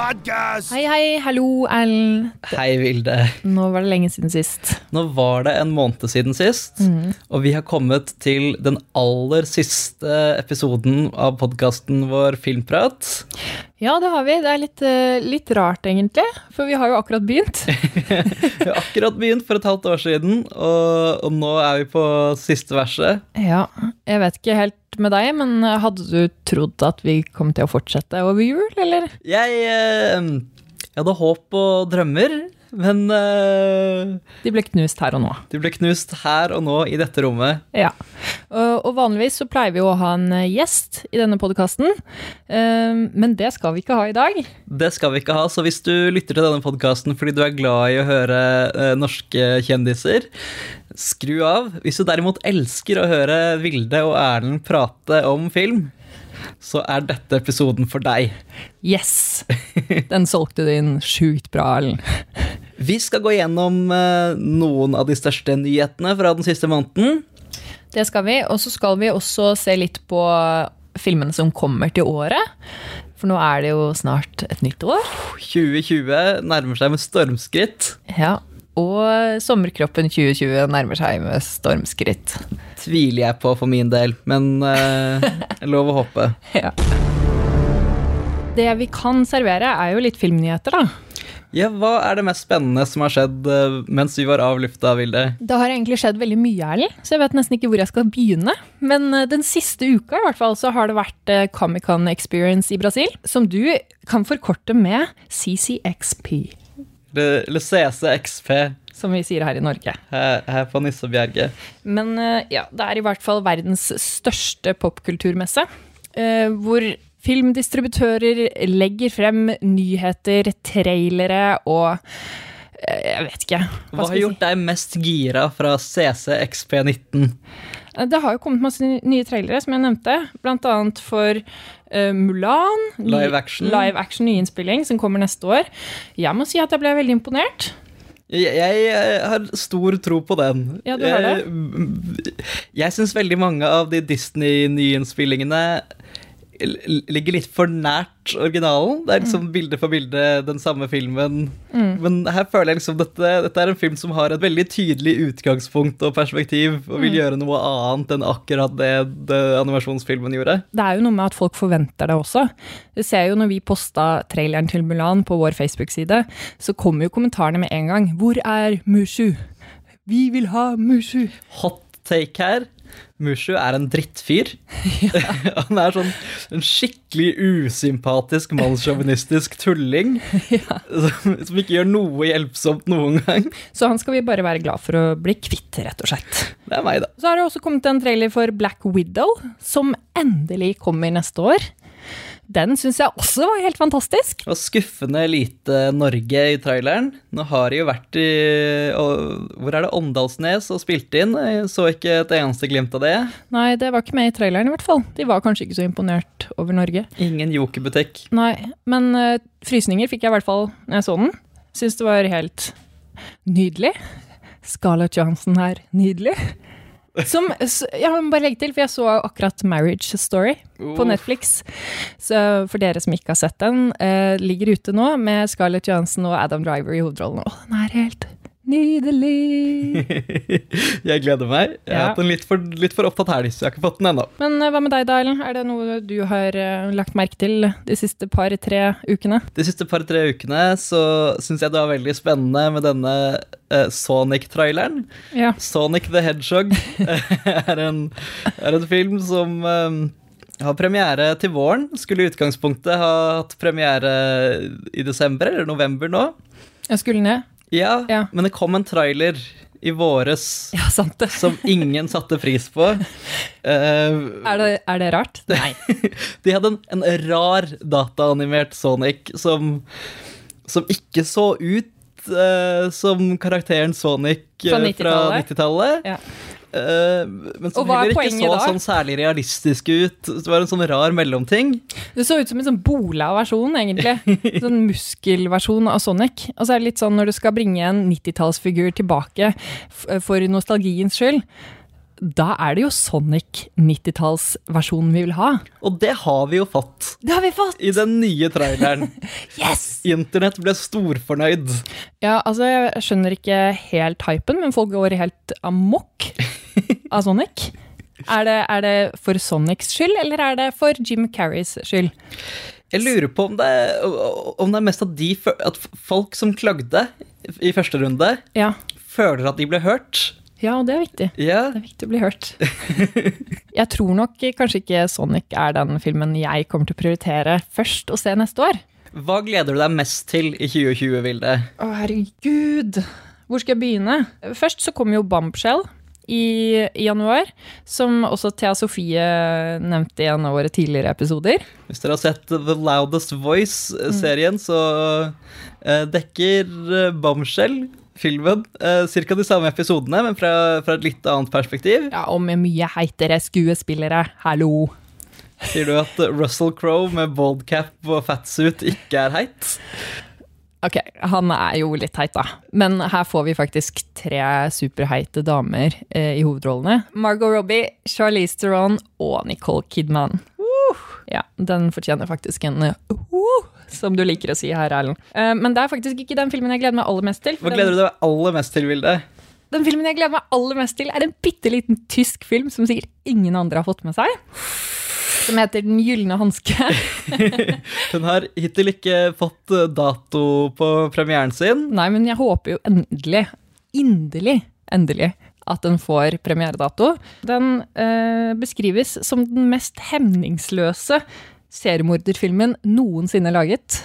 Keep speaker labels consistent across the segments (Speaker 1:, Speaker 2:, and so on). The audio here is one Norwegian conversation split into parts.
Speaker 1: podcast.
Speaker 2: Hei, hei, hallo, Ellen.
Speaker 3: Hei, Vilde.
Speaker 2: Nå var det lenge siden sist.
Speaker 3: Nå var det en måned siden sist, og vi har kommet til den aller siste episoden av podkasten vår Filmprat.
Speaker 2: Ja, det har vi. Det er litt, eh, litt rart, egentlig. For vi har jo akkurat begynt.
Speaker 3: Vi har akkurat begynt for et halvt år siden, og, og nå er vi på siste verset.
Speaker 2: Ja, jeg vet ikke helt med deg, men hadde du trodd at vi kom til å fortsette over jul, eller?
Speaker 3: Jeg, eh, jeg hadde håp og drømmer, men uh,
Speaker 2: De ble knust her og nå.
Speaker 3: de ble knust her og nå i dette rommet.
Speaker 2: Ja. Og, vanligvis så pleier vi å ha en eh, gjest i denne podkasten, men det skal vi ikke ha i dag.
Speaker 3: Det skal vi ikke ha, så hvis du lytter til denne podkasten fordi du er glad i å høre eh, norske kjendiser, skru av. Hvis du derimot elsker å høre Vilde og Erlend prate om film, så er dette episoden for deg.
Speaker 2: Yes! Den solgte du inn sjukt bra, Erlend.
Speaker 3: Vi skal gå gjennom eh, noen av de største nyhetene fra den siste måneden.
Speaker 2: Det skal vi, og så skal vi også se litt på filmene som kommer til året. For nå er det jo snart et nytt år.
Speaker 3: 2020 nærmer seg med stormskritt.
Speaker 2: Ja, og sommerkroppen 2020 nærmer seg med stormskritt.
Speaker 3: Tviler jeg på for min del, men eh, lov å håpe.
Speaker 2: Ja. Det vi kan servere, er jo litt filmnyheter, da.
Speaker 3: Ja, Hva er det mest spennende som har skjedd eh, mens vi var av lufta, Vilde?
Speaker 2: Det har egentlig skjedd veldig mye, Erlend, så jeg vet nesten ikke hvor jeg skal begynne. Men eh, den siste uka i hvert fall, så har det vært eh, Comic-Con Experience i Brasil, som du kan forkorte med CCXP,
Speaker 3: Le- Le CCXP
Speaker 2: som vi sier her i Norge.
Speaker 3: her, her på Nissebjerget.
Speaker 2: Men ja, det er i hvert fall verdens største popkulturmesse, hvor filmdistributører legger frem nyheter, trailere og eh, jeg vet ikke.
Speaker 3: Hva
Speaker 2: Hva
Speaker 3: har
Speaker 2: vi
Speaker 3: gjort deg mest gira fra CCXP19?
Speaker 2: Det har jo kommet masse nye trailere, som jeg nevnte. Blant annet for uh, Mulan.
Speaker 3: Live action.
Speaker 2: Live action nyinnspilling, som kommer neste år. Jeg må si at jeg ble veldig imponert.
Speaker 3: Jeg, jeg eh, har stor tro på den.
Speaker 2: Ja, du har det.
Speaker 3: Jeg, jeg syns veldig mange av de Disney-nyinnspillingene ligger litt for nært originalen. Det er liksom bilde for bilde den samme filmen. Men her føler jeg liksom dette, dette er en film som har et veldig tydelig utgangspunkt og perspektiv, og vil gjøre noe annet enn akkurat det, det animasjonsfilmen gjorde.
Speaker 2: Det er jo noe med at folk forventer det også. Du ser jo når vi posta traileren til Mulan på vår Facebook-side, så kommer jo kommentarene med en gang. Hvor er Mushu? Vi vil ha Mushu!
Speaker 3: Hot take her. Mushu er en drittfyr. Han er sånn en skikkelig usympatisk, mannssjåvinistisk tulling. som, som ikke gjør noe hjelpsomt noen gang.
Speaker 2: Så han skal vi bare være glad for å bli kvitt, rett og slett.
Speaker 3: Det er meg, da.
Speaker 2: Så har det også kommet en trailer for Black Widow, som endelig kommer neste år. Den syns jeg også var helt fantastisk.
Speaker 3: Og skuffende lite Norge i traileren. Nå har de jo vært i Hvor er det? Åndalsnes og spilt inn. Jeg så ikke et eneste glimt av det.
Speaker 2: Nei, det var ikke med i traileren i hvert fall. De var kanskje ikke så imponert over Norge.
Speaker 3: Ingen jokerbutikk.
Speaker 2: Nei, men uh, frysninger fikk jeg i hvert fall når jeg så den. Syns det var helt nydelig. Scarlett Johansen her, nydelig. Som, jeg må bare legge til, for jeg så akkurat Marriage Story på Netflix. Så for dere som ikke har sett den, eh, ligger ute nå med Scarlett Johansson og Adam Driver i hovedrollen. Å, den er helt nydelig!
Speaker 3: jeg gleder meg. Jeg har hatt den litt for, litt for opptatt helg, så jeg har ikke fått den ennå.
Speaker 2: Men eh, hva med deg, da, Ellen? Er det noe du har eh, lagt merke til de siste par-tre ukene?
Speaker 3: De siste par-tre ukene så syns jeg det var veldig spennende med denne uh, Sonic-traileren.
Speaker 2: Ja.
Speaker 3: Sonic the Hedgehog er, en, er en film som um, har premiere til våren. Skulle i utgangspunktet ha hatt premiere i desember eller november nå.
Speaker 2: Jeg skulle ned.
Speaker 3: Ja,
Speaker 2: Ja.
Speaker 3: men det kom en trailer i våres
Speaker 2: Ja, sant det.
Speaker 3: som ingen satte pris på. Uh,
Speaker 2: Er det, er det rart? Nei.
Speaker 3: De hadde en, en rar dataanimert Sonic som, som ikke så ut uh, som karakteren Sonic eh,
Speaker 2: Fra
Speaker 3: fra
Speaker 2: 90-tallet.
Speaker 3: 90-tallet. Eh, men som
Speaker 2: er
Speaker 3: heller ikke så
Speaker 2: da?
Speaker 3: sånn særlig realistisk ut. Det var en sånn rar mellomting.
Speaker 2: Det så ut som en sånn bola-versjon, egentlig. Sånn muskelversjon av Sonic. Og så er det litt sånn når du skal bringe en 90-tallsfigur tilbake for nostalgiens skyld, da er det jo Sonic 90-tallsversjonen vi vil ha.
Speaker 3: Og det har vi jo fått
Speaker 2: Det har vi fått!
Speaker 3: i den nye traileren.
Speaker 2: Yes!
Speaker 3: Internett ble storfornøyd.
Speaker 2: Ja, altså, jeg skjønner ikke helt hypen, men folk går helt amok av Sonic. Er det, er det for Sonics skyld, eller er det for Jim Carreys skyld?
Speaker 3: Jeg lurer på om det, om det er mest at, de, at folk som klagde i første runde,
Speaker 2: Ja.
Speaker 3: føler at de ble hørt.
Speaker 2: ja, det er viktig.
Speaker 3: Ja,
Speaker 2: Det er viktig å bli hørt. Jeg tror nok kanskje ikke Sonic er den filmen jeg kommer til å prioritere først å se neste år.
Speaker 3: Hva gleder du deg mest til i 2020, Vilde?
Speaker 2: Å, herregud. Hvor skal jeg begynne? Først så kommer jo Bombshell i, i januar, som også Thea Sofie nevnte i en av våre tidligere episoder.
Speaker 3: Hvis dere har sett The Loudest Voice-serien, så eh, dekker eh, Bombshell filmen uh, ca. de samme episodene, men fra, fra et litt annet perspektiv.
Speaker 2: Ja, og med mye heitere skuespillere. Hallo.
Speaker 3: Sier du at Russell Crowe med baldcap og fatsuit ikke er heit?
Speaker 2: Ok, han er jo litt heit, da. Men her får vi faktisk tre superheite damer eh, i hovedrollene. Margot Robbie, Charlize Theron og Nicole Kidman. Uh, Ja, den fortjener faktisk en uh, som du liker å si her, Erlend. Uh, men det er faktisk ikke den filmen jeg gleder meg aller mest til.
Speaker 3: Hva gleder du deg aller mest til, Vilde?
Speaker 2: Den filmen jeg gleder meg aller mest til, er en bitte liten tysk film som sikkert ingen andre har fått med seg. Som heter Den gylne hanske.
Speaker 3: den har hittil ikke fått eh, dato på premieren sin.
Speaker 2: Nei, men jeg håper jo endelig, inderlig, endelig, at den får premieredato. Den eh, beskrives som den mest hemningsløse seriemorderfilmen noensinne laget.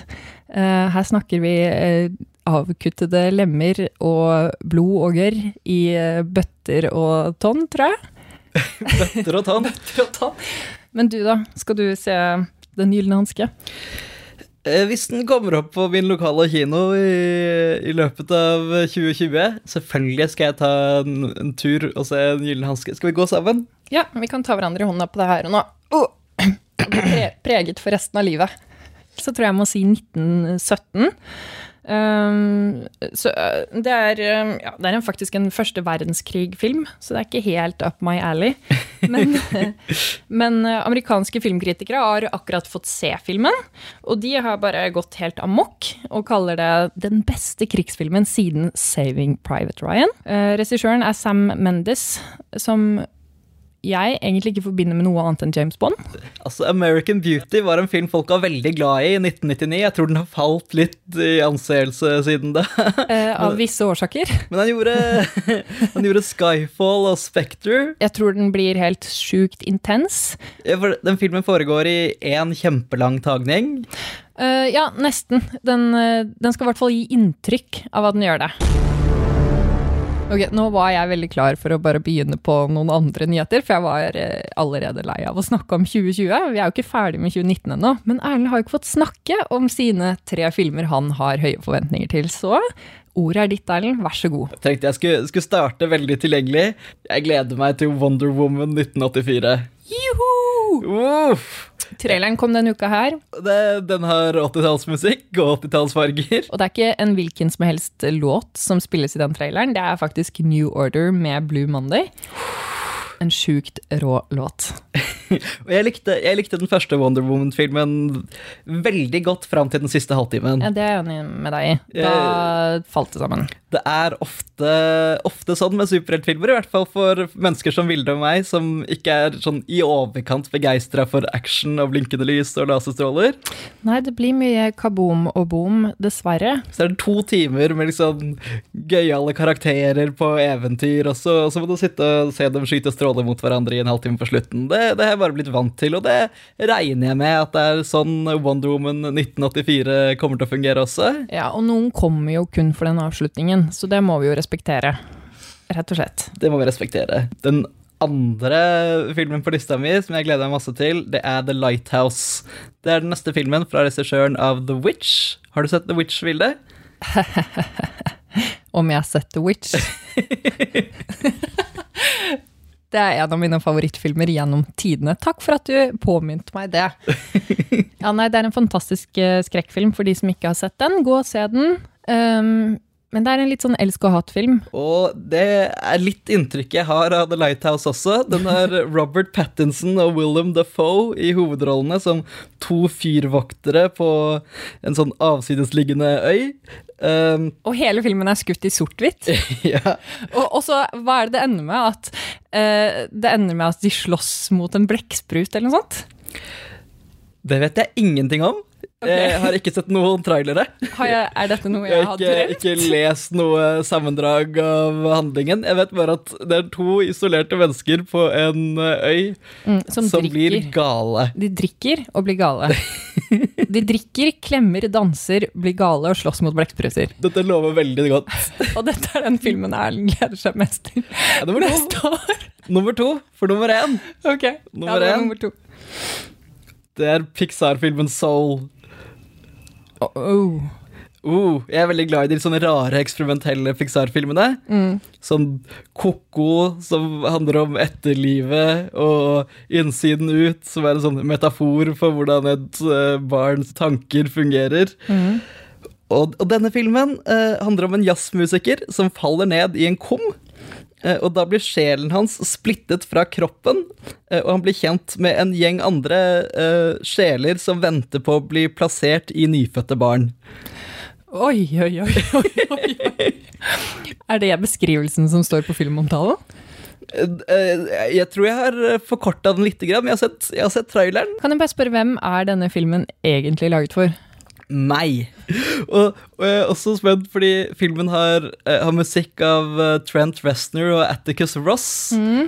Speaker 2: Eh, her snakker vi eh, avkuttede lemmer og blod og gørr i eh, bøtter og tonn, tror jeg.
Speaker 3: Bøtter og tann.
Speaker 2: Men du, da? Skal du se Den gylne hanske?
Speaker 3: Eh, Hvis den kommer opp på min lokale kino i, i løpet av 2020, selvfølgelig skal jeg ta en, en tur og se Den gylne hanske. Skal vi gå sammen?
Speaker 2: Ja, vi kan ta hverandre i hånda på det her og nå. Oh, pre preget for resten av livet. Så tror jeg jeg må si 1917. Um, så uh, det er, um, ja, det er en, faktisk en første verdenskrig-film, så det er ikke helt up my alley. Men, men uh, amerikanske filmkritikere har akkurat fått se filmen, og de har bare gått helt amok og kaller det den beste krigsfilmen siden Saving Private Ryan. Uh, Regissøren er Sam Mendes, som jeg egentlig ikke forbinder med noe annet enn James Bond.
Speaker 3: Altså, American Beauty var en film folk var veldig glad i i 1999. Jeg tror den har falt litt i anseelse siden da.
Speaker 2: Eh, av visse årsaker.
Speaker 3: Men han gjorde, han gjorde Skyfall og Spectre.
Speaker 2: Jeg tror den blir helt sjukt intens.
Speaker 3: Den filmen foregår i én kjempelang tagning.
Speaker 2: Uh, ja, nesten. Den, eh, den skal i hvert fall gi inntrykk av at den gjør det. Ok, Nå var jeg veldig klar for å bare begynne på noen andre nyheter, for jeg var eh, allerede lei av å snakke om 2020. Vi er jo ikke ferdig med 2019 ennå, men Erlend har jo ikke fått snakke om sine tre filmer han har høye forventninger til. Så ordet er ditt, Erlend. Vær så god.
Speaker 3: Jeg tenkte jeg skulle, skulle starte veldig tilgjengelig. Jeg gleder meg til Wonder Woman 1984.
Speaker 2: Juhu!
Speaker 3: Uff.
Speaker 2: Traileren kom denne uka her,
Speaker 3: Det, den har 80-tallsmusikk og 80-tallsfarger.
Speaker 2: Og det er ikke en hvilken som helst låt som spilles i den traileren, det er faktisk New Order med Blue Monday. En sjukt rå låt.
Speaker 3: Og jeg likte, jeg likte den første Wonder Woman-filmen veldig godt fram til den siste halvtimen.
Speaker 2: Ja, det er jeg enig med deg i. Da falt det sammen.
Speaker 3: Det er ofte, ofte sånn med superheltfilmer, i hvert fall for mennesker som Vilde og meg, som ikke er sånn i overkant begeistra for action og blinkende lys og laserstråler.
Speaker 2: Nei, det blir mye kaboom og boom, dessverre.
Speaker 3: Så er det to timer med liksom gøyale karakterer på eventyr, og så, og så må du sitte og se dem skyte stråler mot hverandre i en halvtime på slutten. Det, det har jeg bare blitt vant til, og det regner jeg med at det er sånn Wonder Woman 1984 kommer til å fungere også.
Speaker 2: Ja, og noen kommer jo kun for den avslutningen, så det må vi jo respektere. Rett og slett.
Speaker 3: Det må vi respektere. Den andre filmen på lista mi som jeg gleder meg masse til, det er The Lighthouse. Det er den neste filmen fra regissøren av The Witch. Har du sett The Witch, Vilde?
Speaker 2: Om jeg har sett The Witch. Det er en av mine favorittfilmer gjennom tidene. Takk for at du påmynte meg det. Ja, nei, Det er en fantastisk eh, skrekkfilm for de som ikke har sett den. Gå og se den. Um, Men det er en litt sånn elsk og hat-film.
Speaker 3: Og det er litt inntrykket jeg har av The Lighthouse også. Den har Robert Pattinson og Willem Dafoe i hovedrollene som to fyrvoktere på en sånn avsidesliggende øy. Um,
Speaker 2: Og hele filmen er skutt i sort-hvitt.
Speaker 3: ja.
Speaker 2: Og, og så, hva er det det ender med? At uh, det ender med at de slåss mot en blekksprut eller noe sånt?
Speaker 3: Det vet jeg ingenting om. Jeg har ikke sett noen trailere.
Speaker 2: Har jeg, er dette noe
Speaker 3: Jeg
Speaker 2: jeg
Speaker 3: har ikke,
Speaker 2: drømt?
Speaker 3: ikke lest noe sammendrag av handlingen. Jeg vet bare at det er to isolerte mennesker på en øy
Speaker 2: Mm, som,
Speaker 3: som blir gale.
Speaker 2: De drikker og blir gale. De drikker, klemmer, danser, blir gale og slåss mot blekkspruter.
Speaker 3: Dette lover veldig godt.
Speaker 2: Og dette er den filmen Erlend gleder seg mest til
Speaker 3: Ja, nummer, to.
Speaker 2: år.
Speaker 3: nummer to for nummer én.
Speaker 2: Ok,
Speaker 3: Nummer
Speaker 2: ja, det var nummer to.
Speaker 3: Det er Pixar-filmen Soul.
Speaker 2: Oh, oh.
Speaker 3: Uh, jeg er veldig glad i de sånne rare, eksperimentelle Pixar-filmene.
Speaker 2: Mm.
Speaker 3: Sånn Koko, som handler om etterlivet, og Innsiden ut, som er en sånn metafor for hvordan et uh, barns tanker fungerer.
Speaker 2: Mm.
Speaker 3: Og, og denne filmen uh, handler om en jazzmusiker som faller ned i en kum. Eh, og da blir sjelen hans splittet fra kroppen, eh, og han blir kjent med en gjeng andre eh, sjeler som venter på å bli plassert i nyfødte barn.
Speaker 2: Oi, oi, oi, oi, oi. Er det beskrivelsen som står på filmomtalen?
Speaker 3: Jeg tror jeg har forkorta den litt, men jeg har sett, jeg har sett traileren.
Speaker 2: Kan jeg bare spørre, hvem er denne filmen egentlig laget for?
Speaker 3: Meg. Og, og jeg er også spent fordi filmen har, eh, har musikk av eh, Trent Reznor og Atticus Ross.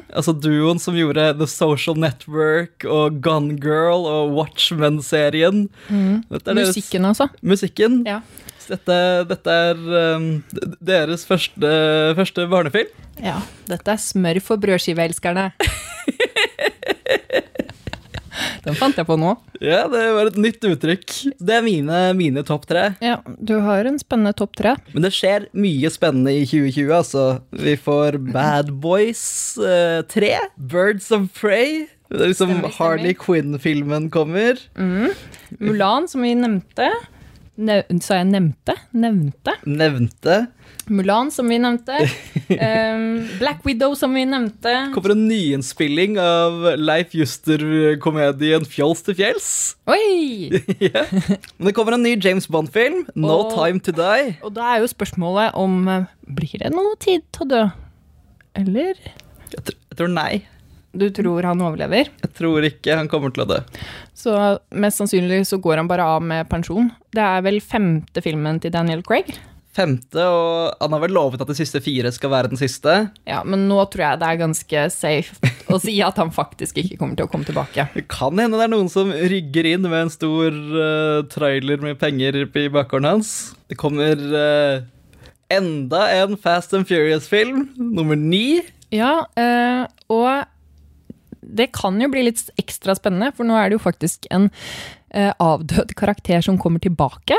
Speaker 3: Altså duoen som gjorde The Social Network og Gone Girl og Watchmen-serien. Er
Speaker 2: Musikken, altså.
Speaker 3: Musikken.
Speaker 2: Ja.
Speaker 3: Så Dette, dette er um, deres første, første barnefilm.
Speaker 2: ja. Dette er smør for brødskiveelskerne. Den fant jeg på nå.
Speaker 3: Ja, det var et nytt uttrykk. Det er mine, mine topp tre.
Speaker 2: Ja, du har en spennende topp tre.
Speaker 3: Men det skjer mye spennende i 2020, altså. Vi får Bad Boys eh, 3, Birds of Prey. Det er liksom
Speaker 2: Stemmer, stemmer.
Speaker 3: Harley Quinn-filmen kommer.
Speaker 2: Mulan, som vi nevnte. Sa jeg nevnte? Nevnte.
Speaker 3: Nevnte.
Speaker 2: Mulan, som vi nevnte. um, Black Widow, som vi nevnte.
Speaker 3: Kommer en nyinnspilling av Leif Juster-komedien Fjols til fjells.
Speaker 2: Oi!
Speaker 3: ja. Men det kommer en ny James Bond-film, No
Speaker 2: og,
Speaker 3: Time To Die.
Speaker 2: Og da er jo spørsmålet om eh, Blir det noe tid til å dø? Eller?
Speaker 3: Jeg, tror, jeg tror nei.
Speaker 2: Du tror han overlever?
Speaker 3: Jeg tror ikke han kommer til å dø.
Speaker 2: Så mest sannsynlig så går han bare av med pensjon. Det er vel femte filmen til Daniel Craig.
Speaker 3: Femte, og han har vel lovet at de siste fire skal være den siste.
Speaker 2: Ja, men nå tror jeg det er ganske safe å si at han faktisk ikke kommer til å komme tilbake.
Speaker 3: Det kan hende det er noen som rygger inn med en stor uh, trailer med penger i bakgården hans. Det kommer uh, enda en Fast and Furious-film, nummer ni.
Speaker 2: Ja, eh, og det kan jo bli litt ekstra spennende, for nå er det jo faktisk en eh, avdød karakter som kommer tilbake.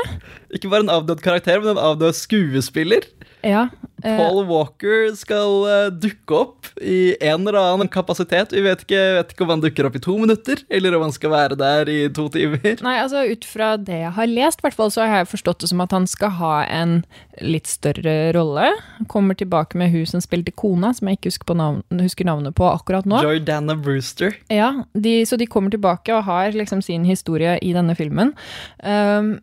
Speaker 3: Ikke bare en avdød karakter, men en avdød skuespiller.
Speaker 2: Ja, eh,
Speaker 3: Paul Walker skal eh, dukke opp i en eller annen kapasitet. Vi vet ikke, vet ikke om han dukker opp i to minutter, eller om han skal være der i to timer.
Speaker 2: Nei, altså ut fra det jeg har lest, hvert så har jeg forstått det som at han skal ha en litt større rolle. Kommer tilbake med hun som spilte kona, som jeg ikke husker, på navn, husker navnet på akkurat nå.
Speaker 3: Jordana Brewster.
Speaker 2: Ja, de, så de kommer tilbake og har liksom sin historie i denne filmen. Um,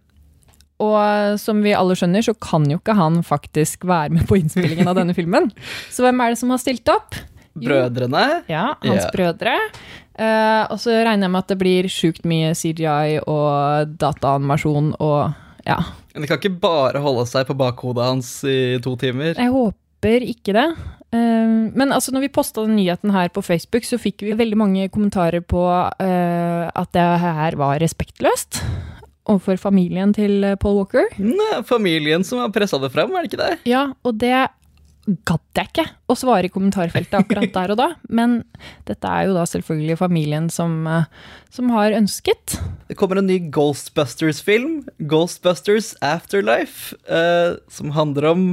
Speaker 2: og som vi alle skjønner, så kan jo ikke han faktisk være med på innspillingen av denne filmen. Så hvem er det som har stilt opp?
Speaker 3: Brødrene.
Speaker 2: Ja, hans
Speaker 3: yeah.
Speaker 2: brødre. Uh, og så regner jeg med at det blir sjukt mye CGI og dataanimasjon og ja.
Speaker 3: Men det kan ikke bare holde seg på bakhodet hans i to timer.
Speaker 2: Jeg håper ikke det. Eh, men altså, når vi posta den nyheten her på Facebook, så fikk vi veldig mange kommentarer på uh, at det her var respektløst overfor familien til eh, Paul Walker.
Speaker 3: Nei, familien som har pressa det fram, er det ikke det?
Speaker 2: Ja, og det gadd jeg ikke å svare i kommentarfeltet akkurat der og da, men dette er jo da selvfølgelig familien som, eh, som har ønsket.
Speaker 3: Det kommer en ny Ghostbusters-film, Ghostbusters Afterlife, eh, som handler om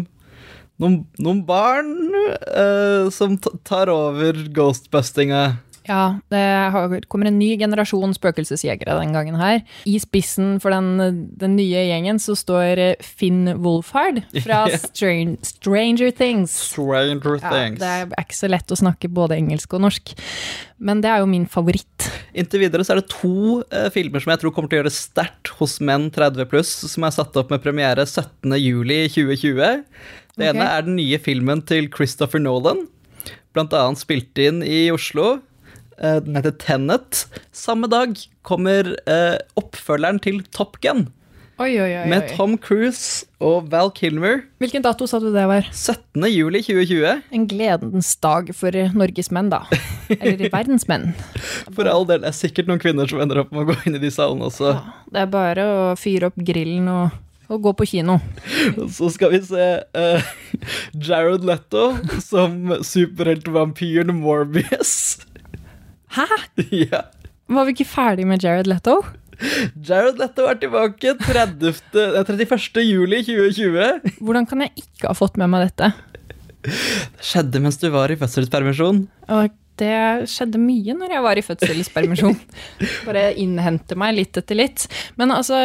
Speaker 3: noen, noen barn eh, som tar over ghostbustinga.
Speaker 2: Ja, det kommer en ny generasjon spøkelsesjegere den gangen her. I spissen for den, den nye gjengen så står Finn Wolfhard fra
Speaker 3: Ja.
Speaker 2: Stranger Things.
Speaker 3: Stranger
Speaker 2: Ja,
Speaker 3: Things.
Speaker 2: det er ikke så lett å snakke både engelsk og norsk, men det er jo min favoritt.
Speaker 3: Inntil videre så er det to eh, filmer som jeg tror kommer til å gjøre sterkt hos menn 30 pluss, som er satt opp med premiere 17. juli 2020. Det
Speaker 2: okay.
Speaker 3: ene er den nye filmen til Christopher Nolan, blant annet spilt inn i Oslo. Eh, Den heter Tenet. Samme dag kommer eh, oppfølgeren til Top Gun,
Speaker 2: Oi, oi, oi.
Speaker 3: med Tom Cruise og Val Kilmer.
Speaker 2: Hvilken dato sa du det var?
Speaker 3: 17. juli 2020.
Speaker 2: En gledens dag for Norges menn, da. Eller verdens menn.
Speaker 3: For all del, det er sikkert noen kvinner som ender opp med å gå inn i de salene også.
Speaker 2: Ja, det er bare å fyre opp grillen og, og gå på kino.
Speaker 3: Så skal vi se uh, Jared Leto som superheltvampyren Morbius.
Speaker 2: Hæ?
Speaker 3: ja.
Speaker 2: Var vi ikke ferdig med Jared Leto?
Speaker 3: Jared Leto er tilbake 30, eh, 31. juli 2020.
Speaker 2: Hvordan kan jeg ikke ha fått med meg dette?
Speaker 3: Det skjedde mens du var i fødselspermisjon.
Speaker 2: Og det skjedde mye når jeg var i fødselspermisjon. Bare innhente meg litt etter litt. Men altså,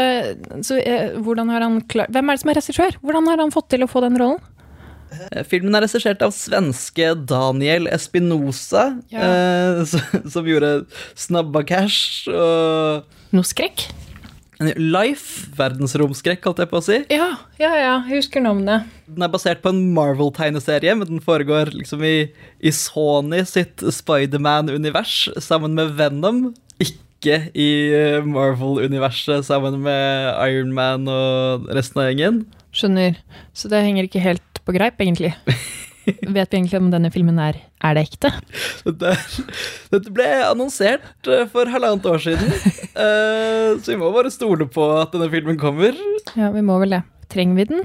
Speaker 2: så, eh, hvordan har han klar... Hvem er det som er regissør? Hvordan har han fått til å få den rollen?
Speaker 3: Eh, Filmen er regissert av svenske Daniel Espinosa,
Speaker 2: Ja.
Speaker 3: eh, som, gjorde Snabba Cash og
Speaker 2: Noe skrekk?
Speaker 3: Life, verdensromskrekk, holdt jeg på å si.
Speaker 2: Ja, ja, ja. Jeg husker navnet.
Speaker 3: Den er basert på en Marvel-tegneserie, men den foregår liksom i, i Sony sitt Spiderman-univers sammen med Venom. Ikke i eh, Marvel-universet sammen med Iron Man og resten av gjengen.
Speaker 2: Skjønner. Så det henger ikke helt på greip, egentlig. Vet vi egentlig om denne filmen er Er det ekte?
Speaker 3: Dette, dette ble annonsert eh, for halvannet år siden, eh, så vi må bare stole på at denne filmen kommer.
Speaker 2: Ja, vi må vel det. Trenger vi den?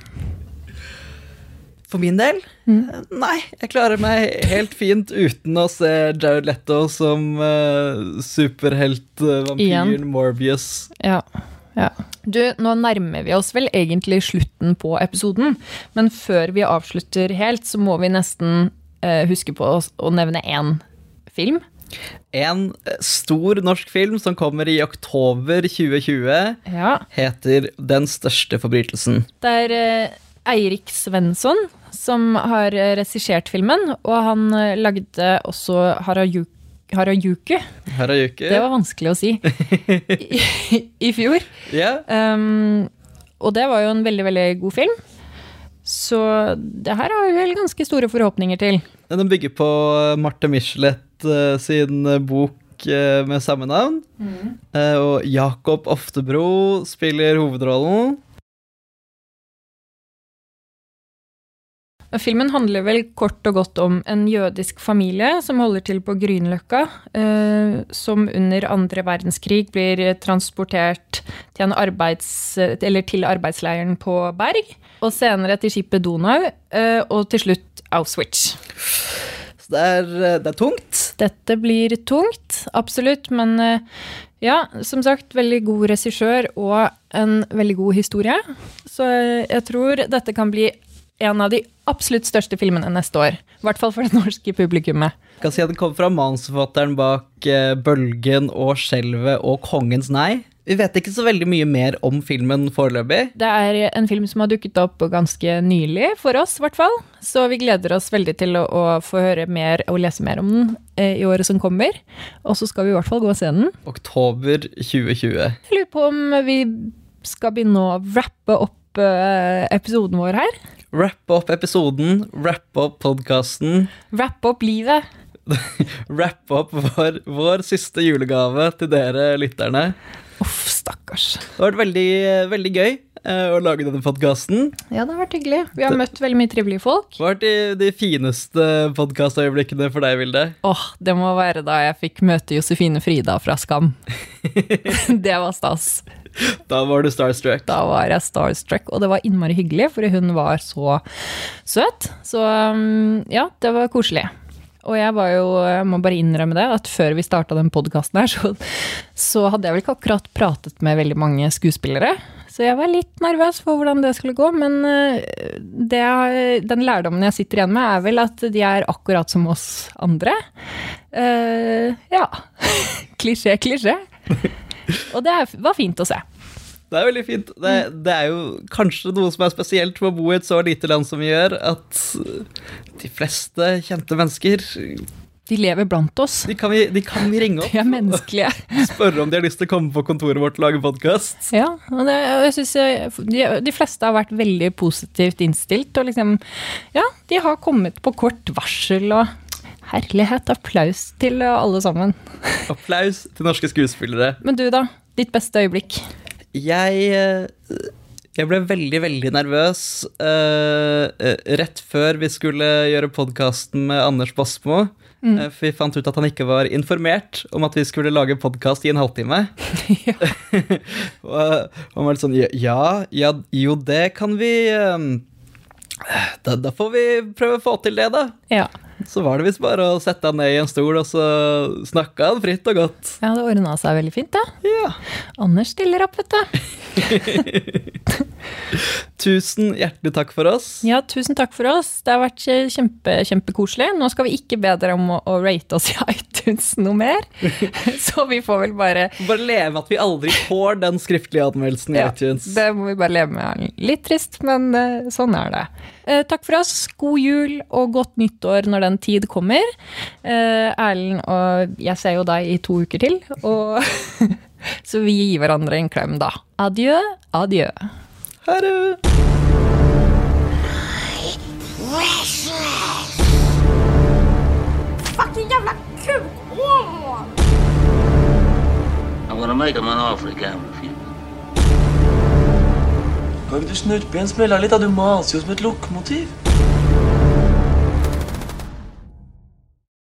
Speaker 3: For min del, Mm. nei. Jeg klarer meg helt fint uten å se Jared Letto som uh, superhelt-vampyren. Morbius.
Speaker 2: Ja. Ja. Du, nå nærmer vi oss vel egentlig slutten på episoden, men før vi avslutter helt, så må vi nesten eh, huske på å, å nevne én film.
Speaker 3: En stor norsk film som kommer i oktober 2020,
Speaker 2: Ja.
Speaker 3: heter Den største forbrytelsen.
Speaker 2: Det er eh, Eirik Svensson som har eh, regissert filmen, og han eh, lagde også Harajuku. Harajuku.
Speaker 3: Harajuku.
Speaker 2: Det var vanskelig å si i, i fjor.
Speaker 3: Yeah.
Speaker 2: Um, og det var jo en veldig, veldig god film. Så det her har vi vel ganske store forhåpninger til.
Speaker 3: Den bygger på eh, Marte Michelet eh, sin eh, bok med samme navn. Mm. Og Jakob Oftebro spiller hovedrollen.
Speaker 2: Filmen handler vel kort og godt om en jødisk familie som holder til på Grünerløkka, eh, som under andre verdenskrig blir transportert til, en arbeids, eller til arbeidsleiren på Berg, og senere til skipet Donau, eh, og til slutt Auschwitz.
Speaker 3: Så det er, eh, det er tungt.
Speaker 2: Dette blir tungt, absolutt, men ja, som sagt, veldig god regissør og en veldig god historie. Så jeg tror dette kan bli en av de absolutt største filmene neste år. I hvert fall for det norske publikummet.
Speaker 3: Jeg kan si at Den kommer fra manusforfatteren bak eh, Bølgen og Skjelvet og Kongens nei. Vi vet ikke så veldig mye mer om filmen foreløpig.
Speaker 2: Det er en film som har dukket opp ganske nylig, for oss i hvert fall. Så vi gleder oss veldig til å, å få høre mer og lese mer om den eh, i året som kommer. Og så skal vi i hvert fall gå og se den.
Speaker 3: Oktober 2020.
Speaker 2: Jeg lurer på om vi skal begynne å wrappe opp eh, episoden vår her.
Speaker 3: Rappe opp episoden, wrap opp podkasten.
Speaker 2: Wrap opp livet.
Speaker 3: wrap opp vår, vår siste julegave til dere lytterne.
Speaker 2: Uff, stakkars.
Speaker 3: Det har vært veldig, veldig gøy eh, å lage denne podkasten.
Speaker 2: Ja, det har vært hyggelig. Vi har møtt veldig mye trivelige folk.
Speaker 3: Hva har vært de, de fineste podkastøyeblikkene for deg, Vilde?
Speaker 2: Åh, det må være da jeg fikk møte Josefine Frida fra Skam. det var stas.
Speaker 3: Da var du starstruck.
Speaker 2: Da var jeg starstruck, og det var innmari hyggelig, for hun var så søt. Så um, ja, det var koselig. Og jeg var jo, jeg må bare innrømme det, at før vi starta den podkasten her, så, så hadde jeg vel ikke akkurat pratet med veldig mange skuespillere. Så jeg var litt nervøs for hvordan det skulle gå, men eh, det, den lærdommen jeg sitter igjen med, er vel at de er akkurat som oss andre. Uh, ja. klisjé, klisjé. Og det var fint å se.
Speaker 3: Det er veldig fint. Det, det, er jo kanskje noe som er spesielt med å bo i et så lite land som vi gjør, at de fleste kjente mennesker
Speaker 2: de lever blant oss.
Speaker 3: De kan vi, de kan vi ringe opp.
Speaker 2: De er menneskelige.
Speaker 3: Spørre om de har lyst til å komme på kontoret vårt og lage podkast.
Speaker 2: Ja, og det, jeg synes de, de, fleste har vært veldig positivt innstilt. Og liksom, ja, de har kommet på kort varsel og Herlighet, applaus til alle sammen.
Speaker 3: Applaus til norske skuespillere.
Speaker 2: Men du, da? Ditt beste øyeblikk?
Speaker 3: Jeg eh, jeg ble veldig, veldig nervøs uh, rett før vi skulle gjøre podkasten med Anders Basmo. Mm. Uh, for vi fant ut at han ikke var informert om at vi skulle lage podkast i en halvtime. og han var litt sånn Ja, ja jo, det kan vi um, da, da, får vi prøve å få til det, da.
Speaker 2: Ja.
Speaker 3: Så var det visst bare å sette han ned i en stol, og så snakka han fritt og godt.
Speaker 2: Ja, det ordna seg veldig fint, det.
Speaker 3: Ja.
Speaker 2: Anders stiller opp, vet du.
Speaker 3: tusen hjertelig takk for oss.
Speaker 2: Ja, tusen takk for oss. Det har vært kjempe, kjempekoselig. Nå skal vi ikke be dere om å, å, rate oss i iTunes noe mer. Så vi får vel bare
Speaker 3: Bare leve med at vi aldri får den skriftlige anmeldelsen i ja, iTunes.
Speaker 2: Det må vi bare leve med. Litt trist, men uh, sånn er det. Uh, takk for oss. God jul og godt nyttår når den tid kommer. Uh, Erlend og jeg ser jo deg i to uker til. Og Så vi gir hverandre en klem, da. Adjø, adjø.
Speaker 3: Ha det. Fucking jævla kuk! I'm gonna make him an offer he can't refuse. Kan ikke du snurpe igjen smella litt? Du maser jo som et lokomotiv.